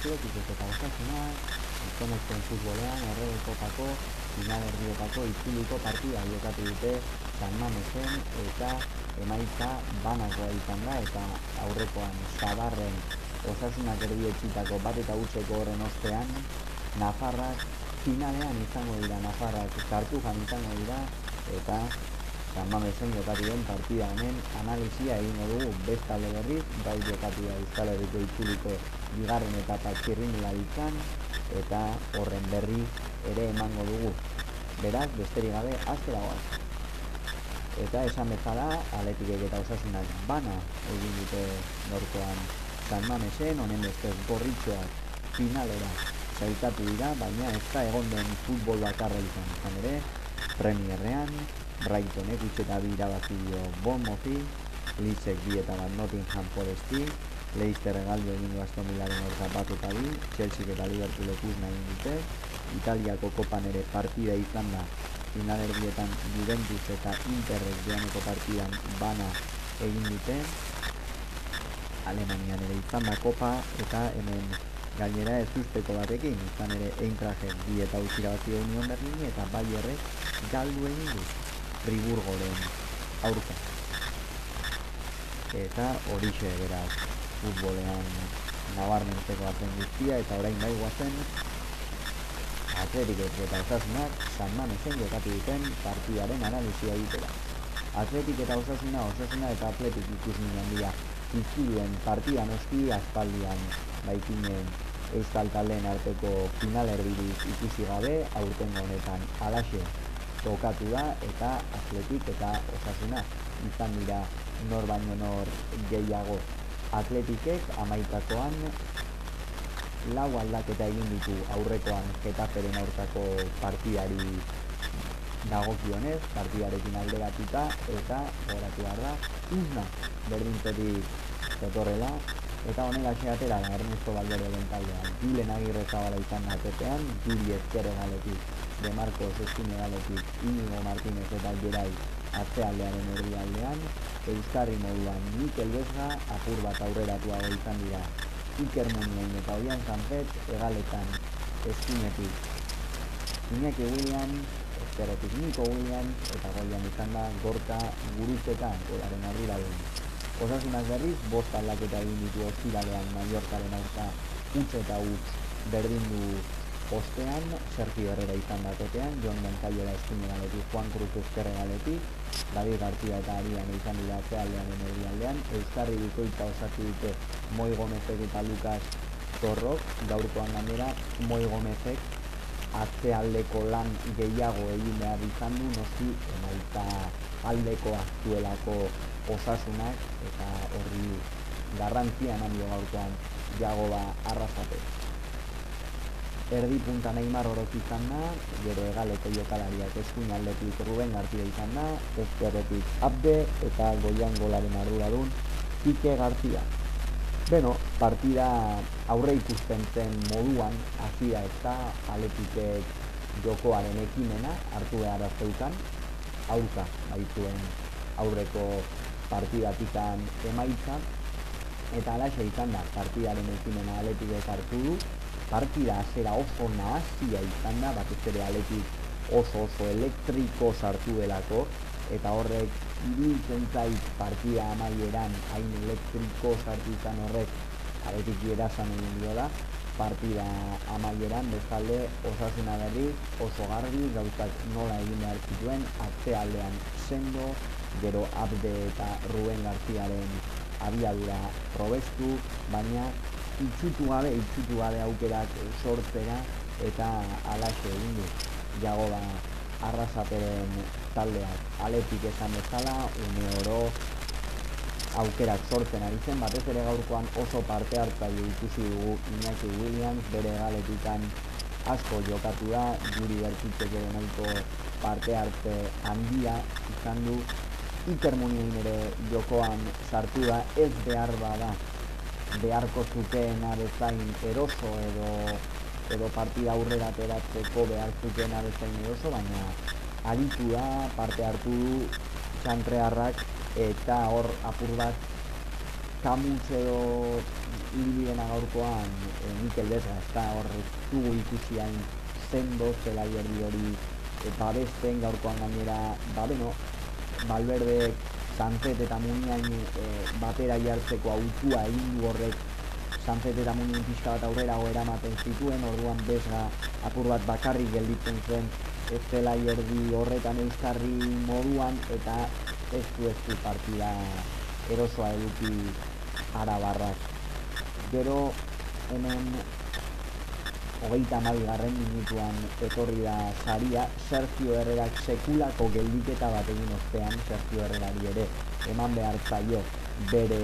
atletik eta osasuna, izonezkoen futbolean, errege kopako, final erdietako itzuliko partida jokatu dute San Mamesen eta emaitza banakoa izan da eta aurrekoan zabarren osasunak erdietxitako bat eta utzeko horren ostean Nafarrak finalean izango dira Nafarrak sartu jan izango dira eta San Mamesen jokatu den partida hemen analizia egingo dugu bestalde berriz, bai jokatu da Euskal Herriko itzuliko bigarren etapa txirrinula izan eta horren berri ere emango dugu. Beraz, besterik gabe, azte dagoaz. Eta esan bezala, aletikek eta osasunak bana egin dute norkoan San Mamesen, honen beste gorritxoak finalera zaitatu dira, baina ez da egon den futbol bakarra izan. Izan ere, premierrean, Brightonek utxe eta bi irabazi dio Bournemothi, Leedsek bi eta bat Nottingham Foresti, Leicester egaldu egin du Aston Villaren orta bat eta bi, Chelsea eta Liverpoolek uzna egin dute, Italiako kopan ere partida izan da, final erdietan Juventus eta Interrek joaneko partidan bana egin dute, Alemanian ere izan da kopa eta hemen gainera ez usteko batekin, izan ere Eintracht bi eta utxira bat Union Berlin eta Bayerrek galdu egin du. Friburgoren aurka. Eta horixe beraz futbolean nabarmentzeko batzen guztia eta orain bai guazen Atletik eta osasunak San Mamesen jokatu duten partidaren analizia egitera. Atletik eta osasuna, osasuna eta atletik ikus nien dira izkiduen partidan oski aspaldian baitinen euskal talen arteko final erdirik ikusi gabe aurten honetan alaxe tokatu da eta atletik eta osasuna. Izan dira nor baino nor gehiago atletikek amaikakoan lau aldaketa egin ditu aurrekoan getaferen aurkako partiari dagokionez, partidarekin alderatuta eta horatu behar da uzna berdintzetik zetorrela. Eta honela atera da Ernesto Valverde den taldean. Gilen agirre zabala izan natetean, Gili ezkere galetik, De Marcos eskine galetik, Inigo Martínez eta Gerai atzealdearen erdi aldean, Euskarri moduan Mikel Bezga apur bat aurreratua izan dira. Iker Munien eta Oian Zanpet egaletan eskinetik. Iñaki William, ezkeretik Niko William, eta goian izan da Gorka Guruzeta, golaren ardura Osasunak berriz, bost aldaketa egin ditu ostiralean Mallorcaren aurka utz eta utz berdin du ostean, Sergio Herrera izan datetean, John Moncayola eskine galetik, Juan Cruz ezkerre galetik, David García eta Arian izan dira aldean energi aldean, Euskarri bikoitza osatu dute Moi Gomezek eta Lucas Torrok, gaurkoan gainera Moi Gomezek atzealdeko lan gehiago egin behar izan du, noski emaita aldekoa zuelako osasunak eta horri garrantzia eman dio gaurkoan jago ba arrasate. Erdi punta Neymar horok izan da, gero egaleko jokalariak eskuin aldetik Ruben Gartia izan da, ezkerretik Abde eta goian golaren arduradun Ike Gartia. Beno, partida aurre ikusten zen moduan, hasia ez da, aletikek jokoaren ekimena hartu behar azteukan, aurka baituen aurreko partidatikan emaitza. Eta alaxe izan da partidaren ekimena aletik hartu du partida zera oso nahazia izan da bat ere aletik oso oso elektriko sartu delako eta horrek iruditzen zait partida amaieran hain elektriko sartu izan horrek aletik erasan egin dio da partida amaieran bezalde osasuna berri oso garbi gauzak nola egin behar zituen atzealdean sendo gero Abde eta Ruben Garziaren abiadura probestu, baina itxutu gabe, itxutu gabe aukerak sortzera eta alaxe egin du. Jago da arrasaperen taldeak. Aletik esan bezala, une oro aukerak sortzen ari zen, batez ere gaurkoan oso parte hartzaile ikusi dugu Iñaki Williams, bere galetikan asko jokatu da, juri bertitzek edo nahiko parte hartze handia izan du, Intermunien ere jokoan sartu da. Ez behar bada beharko zukeen abezain eroso edo edo partida aurrera ateratzeko behar zukeen abezain eroso baina aritu da parte hartu du txantrearrak eta hor apur bat Kamus edo Libirena gaurkoan e, Mikel Bezga, ez da hor dugu ikusi hain zendo zela hori e, babesten gaurkoan gainera, ba beno, Balberde, Sanzet eta Muniain e, batera jartzeko autua egin du horrek. Sanzet eta Muniain pixka bat aurrera eramaten zituen, orduan Bezga apur bat bakarrik gelditzen zen ez zela hierdi horretan euskarri moduan eta ez du ez du partida erosoa eduki arabarrak. Gero hemen hogeita amabi garren minutuan etorri da saria Sergio Herrerak sekulako geldiketa bat egin ostean Sergio Herrerari ere eman behar zaio bere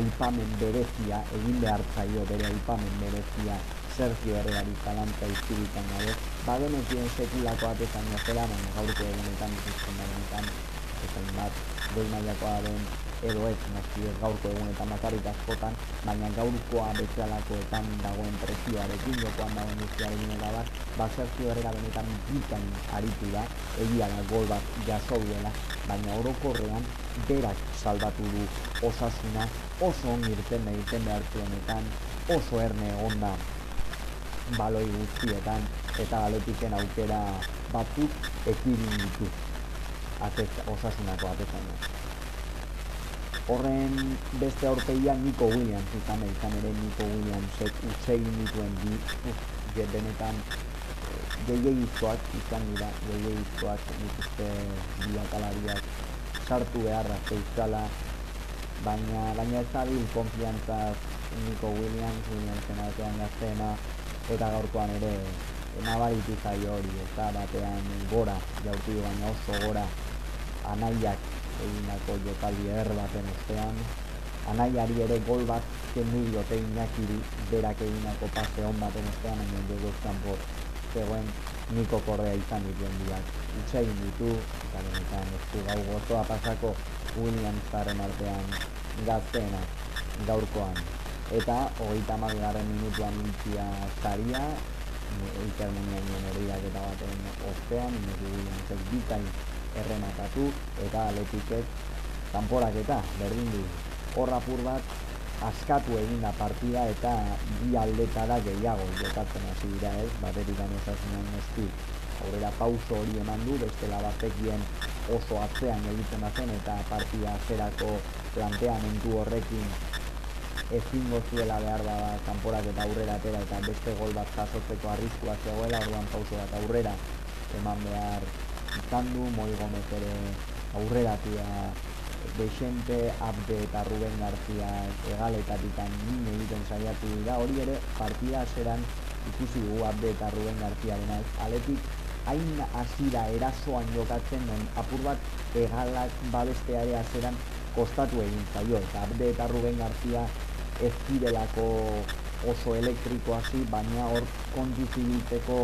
aipamen berezia egin behar zaio bere aipamen berezia Sergio Herrerari zalantza izkibitan gabe. Bagen ez dien sekulako atezan jozela baina gaurko egunetan ikusten da benetan ezain bat goi maiakoa den edo ez ez gaurko egunetan bakarrik askotan, baina gaurkoa betxalakoetan dagoen presioarekin, jokoan dagoen guztiarekin eta bat, baserzio herrera benetan bitan aritu da, egia da gol bat jaso duela, baina orokorrean berak salbatu du osasuna, oso on irten egiten behar zuenetan, oso erne onda baloi guztietan, eta galetiken aukera batzuk ekibin ditu osasunako atezan horren beste aurpegia Nico Williams izan ere, izan ere Nico Williamsek utsegin dituen bi, uf, benetan gehiagizkoak izan dira, gehiagizkoak nik uste biakalariak sartu beharra zeuzkala, baina, baina ez dabil konfiantzaz Nico Williams, Williamsen artean gazteena, eta gaurkoan ere nabaritu zaio hori, eta batean gora, jautu baina oso gora, anaiak egindako jokaldi eder baten ostean. Anaiari ere gol bat kendu diote inakiri berak egindako pase hon baten ostean baina jogoz kanpo zegoen niko korrea izan dituen biak. Utxe egin ditu eta benetan ez du gau gozoa pasako Williams zaren artean gazteena gaurkoan. Eta hogeita magarren minutuan intzia zaria Iker Muñainen horiak eta baten ostean, Williamsek bitain errematatu eta aletikek kanporak eta berdin du. Horra pur bat askatu egin da partida eta bi aldetara gehiago jokatzen hasi dira ez? Baterik anosasunan noski aurrera pauso hori eman du bestela batekien oso atzean egiten bazen eta partida zerako planteamentu horrekin ezin gozuela behar da kanporak eta aurrera atera eta beste gol bat jasotzeko arriskua zegoela orduan pauso bat aurrera eman behar izan du, Moi Gomez ere aurreratua Bexente, Abde eta Ruben García egaletatik nien egiten saiatu dira, hori ere partida zeran ikusi dugu Abde eta Ruben García dena aletik. Hain hasira erasoan jokatzen non apur bat egalak babesteare azeran kostatu egin zaio, eta Abde eta Ruben García ez direlako oso elektriko hasi, baina hor kontu zibiltzeko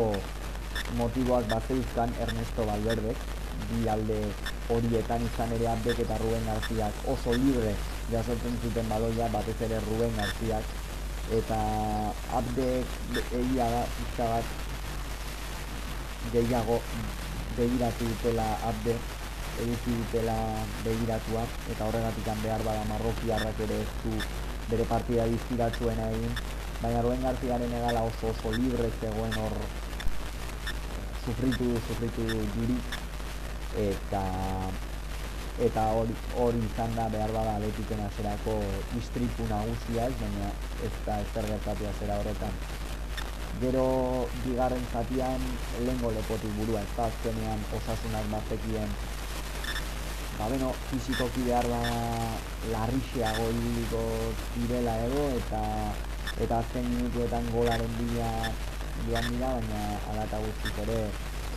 motiboak bazeuzkan Ernesto Valverde bi alde horietan izan ere Abdek eta Ruben Garziak oso libre jasotzen zuten baloia batez ere Ruben Garziak eta Abdek egia da izka bat gehiago begiratu dutela Abde eduki dutela begiratuak eta horregatik behar bada marrokiarrak ere ez du bere partida dizkiratzuena egin. Baina Ruben Garziaren egala oso oso libre zegoen hor. Sufritu, sufritu diri eta eta hori hori izan da behar bada aletiken azerako istripu nagusia baina ez da ez gertatu azera horretan. Gero bigarren zatian lehengo lepotik burua, ez da azkenean osasunak bazekien ba beno, fizikoki behar da larrixeago ibiliko direla edo eta eta azken minutuetan golaren bila joan dira, baina ala eta guztik ere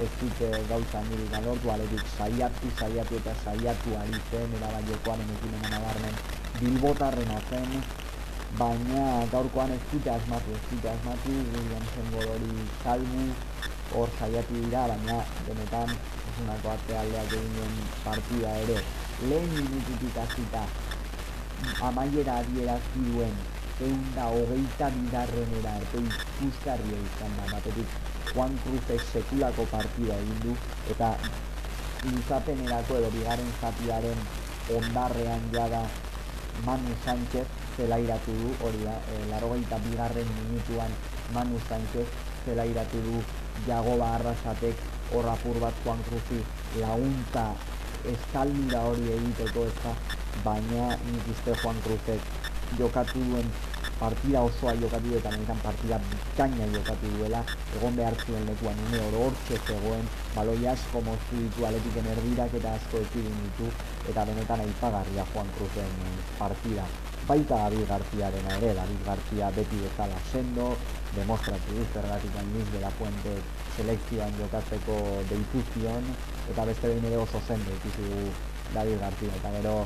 ez dute gauza handirik alortu, aletik saiatu, saiatu eta saiatu ari zen, era bai jokoaren ekimen nabarmen bilbotarren zen, baina gaurkoan ez dute asmatu, ez dute asmatu, William zen hori salbu, hor saiatu dira, baina benetan esunako arte aldeak egin partida ere, lehen minututik azita, amaiera adierazki duen egun da hogeita bigarrenera arte ikusgarria izan da, batetik Juan Cruz sekulako partida egin du, eta luzapenerako edo bigarren zatiaren ondarrean jada Manu Sánchez zelairatu du, hori da, e, laro bigarren minutuan Manu Sánchez zelairatu du Jagoba Arrasatek horrapur bat Juan Cruzi lagunta eskaldura hori egiteko ez da, baina nik uste Juan Cruzek jokatu duen partida osoa jokatu eta benetan partida bikaina jokatu duela. Egon behar zuen lekuan une oro hortxe zegoen baloi asko moztu ditu aletiken erdirak eta asko ekidin ditu eta benetan aipagarria Juan Cruzen partida baita David Garziarena ere, David Garzia beti bezala sendo demostratu du zergatik aldiz de la fuente selekzioan jokatzeko deitu zion eta beste behin ere oso sendo ikusi du David Garzia eta gero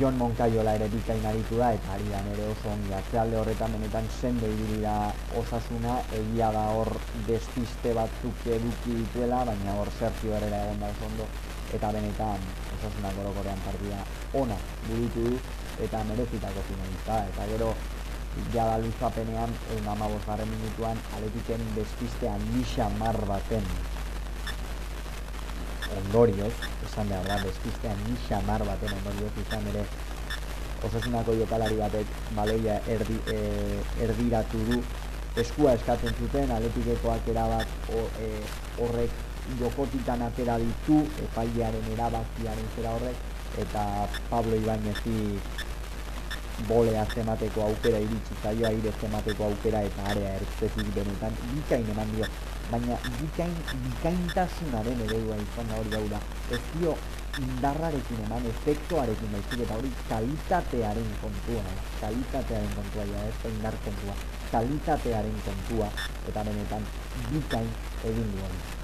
Jon Moncaiola ere bikain aritu da eta ari da oso ongi atzealde horretan benetan sendo ibili da osasuna egia da hor despiste batzuk eduki dituela baina hor Sergio Herrera egon da oso ondo eta benetan osasuna gorokorean partida ona burutu du eta merezitako finalista eta gero jada luzapenean egun amabos minutuan aletiken despiste handisa mar baten ondorioz, esan behar da, despistean ni xamar baten ondorioz izan ere osasunako jokalari batek baloia erdi, e, erdiratu du. Eskua eskatzen zuten, aletikekoak erabat e, horrek jokotitan atera ditu, epailearen erabakiaren zera horrek, eta Pablo Ibañezi bolea zemateko aukera iritsi zaio aire zemateko aukera eta area ertzetik benetan bikain eman dio. Baina bikain, bikaintasunaren eredua izan da hori hau da ez dio indarrarekin eman efektuarekin baizik eta hori kalitatearen kontua kalitatearen kontua ja ez da indar kontua. Kalitatearen kontua eta benetan bikain egin du hori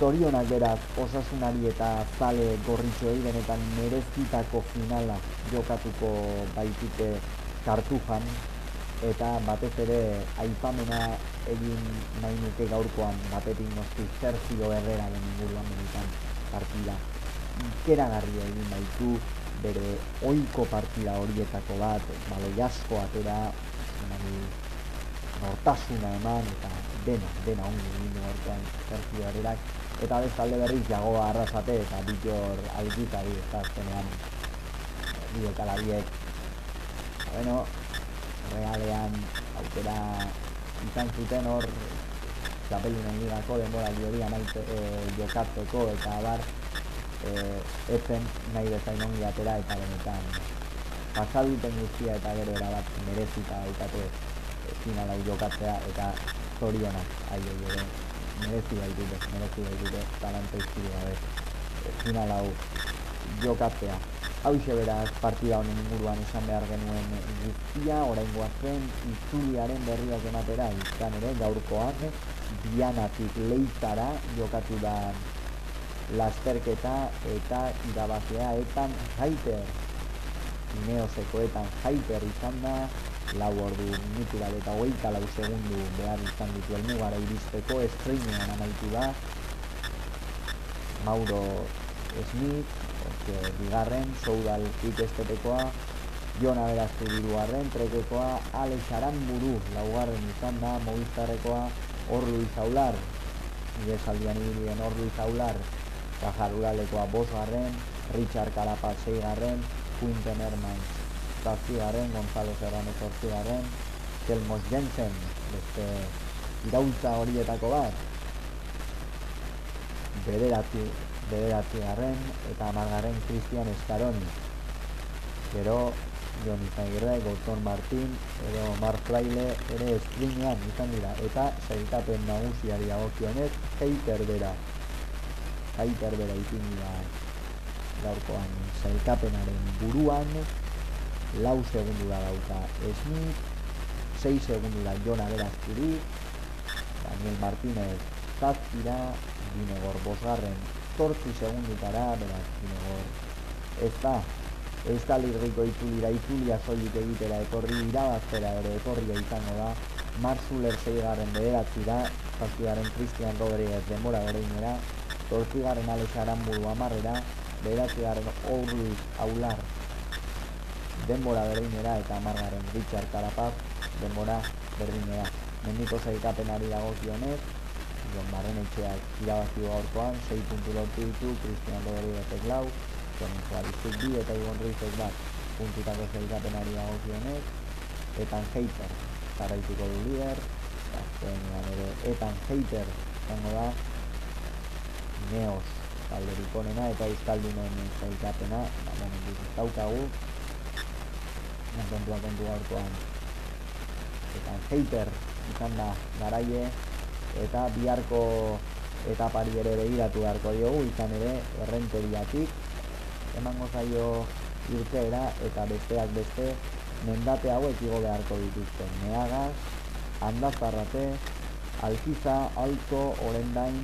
Zorionak beraz osasunari eta zale gorritxoei benetan merezitako finala jokatuko baitute kartujan eta batez ere aipamena egin nahi nuke gaurkoan batetik noski Sergio Herreraren inguruan benetan partida ikeragarri egin baitu bere oiko partida horietako bat baloi asko atera nortasuna eman eta dena, dena ongi egin gaurkoan Sergio Herrerak eta bestalde berriz jagoa arrasate eta bitor alkitari eta azkenean bidekalariek bueno, realean aukera izan zuten hor txapelunen ligako denbora hori amaite e, jokatzeko eta abar e, etzen nahi bezain ongi atera eta benetan pasaduten guztia eta gero erabat merezita daukate e, finala jokatzea eta zorionak aio ere merezi baitute, merezi baitute, talante izkide gabe, final hau jokatzea. Hau beraz partida honen inguruan esan behar genuen guztia, orain guazen, itzuliaren berriak ematera, izan ere, gaurkoak, dianatik leitara jokatu da lasterketa eta irabazea etan jaiter. Neosekoetan jaiter izan da, lau ordu minutu bat eta hogeita lau segundu behar izan ditu elmugara iristeko estreinean amaitu da. Mauro Smith orke, bigarren, Soudal ikestetekoa Jona Beraztu dirugarren, trekekoa Alex Aramburu laugarren izan da Movistarrekoa Orlu Izaular nire saldian ibirien Orlu Izaular Kajar Uralekoa bosgarren Richard Carapaz seigarren Quinten Hermans zazpigarren, Gonzalo Serrano zortzigarren, Kelmos Jensen, beste irautza horietako bat, bederatzi, bederatzi garren, eta amargarren Cristian Escaroni. Gero, Jon Izagirre, Gauton Martin, edo Mar Fraile, ere esprinean izan dira, eta zaitapen nagusiari agokionez, heiter bera. Heiter bera ikin dira gaurkoan zaitapenaren buruan, lau segundu da dauka Smith, 6 segundu da Jona Berazkiri, Daniel Martínez zazpira, Ginegor bosgarren, tortzi segundutara, beraz, Ginegor, ez da, ez da lirriko itulira, soilik egitera ekorri, irabaztera ere ekorria izango da, Marzuler zeigarren bederatzi da, zazpigaren Cristian Rodríguez demora bere inera, tortzigaren Alex Aramburu amarrera, bederatzi garen Orluis Aular denbora berdinera eta amargaren Richard Carapaz denbora berdinera. Mendiko zaikapenari dago kionez, Jon Barren etxeak irabazi gaurkoan, 6 puntu lortu ditu, Cristian Rodríguez lau, Jon Juarezek bi eta Ibon Ruizek bat. puntutako zelkapenari dagokionez etan hater jarraituko du lider azkenean ere etan hater izango da neos talderik onena eta euskaldunen zelkapena ba, momentu ez daukagu kontua kontua orkoan eta hater izan da garaie eta biharko etapari ere begiratu beharko diogu izan ere errenteriatik. Emango zaio irteera eta besteak beste mendate hauek igo beharko dituzte. Neagaz, handazarrate, alkiza, alto, orendain,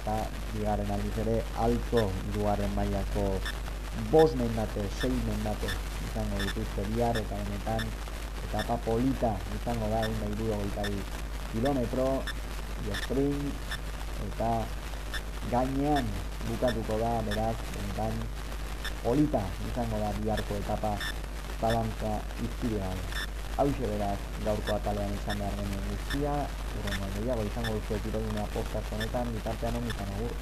eta bigarren aldiz ere alto duaren mailako bos mendate, sei mendate izango dituzte bihar eta benetan etapa polita izango da egin nahi du kilometro, spring eta gainean bukatuko da, beraz, benetan polita izango da biharko etapa balantza izkide Hau beraz, gaurko atalean izan behar genuen guztia, urrengo gehiago izango duzu ekirolunea podcast honetan, bitartean hon izan agur.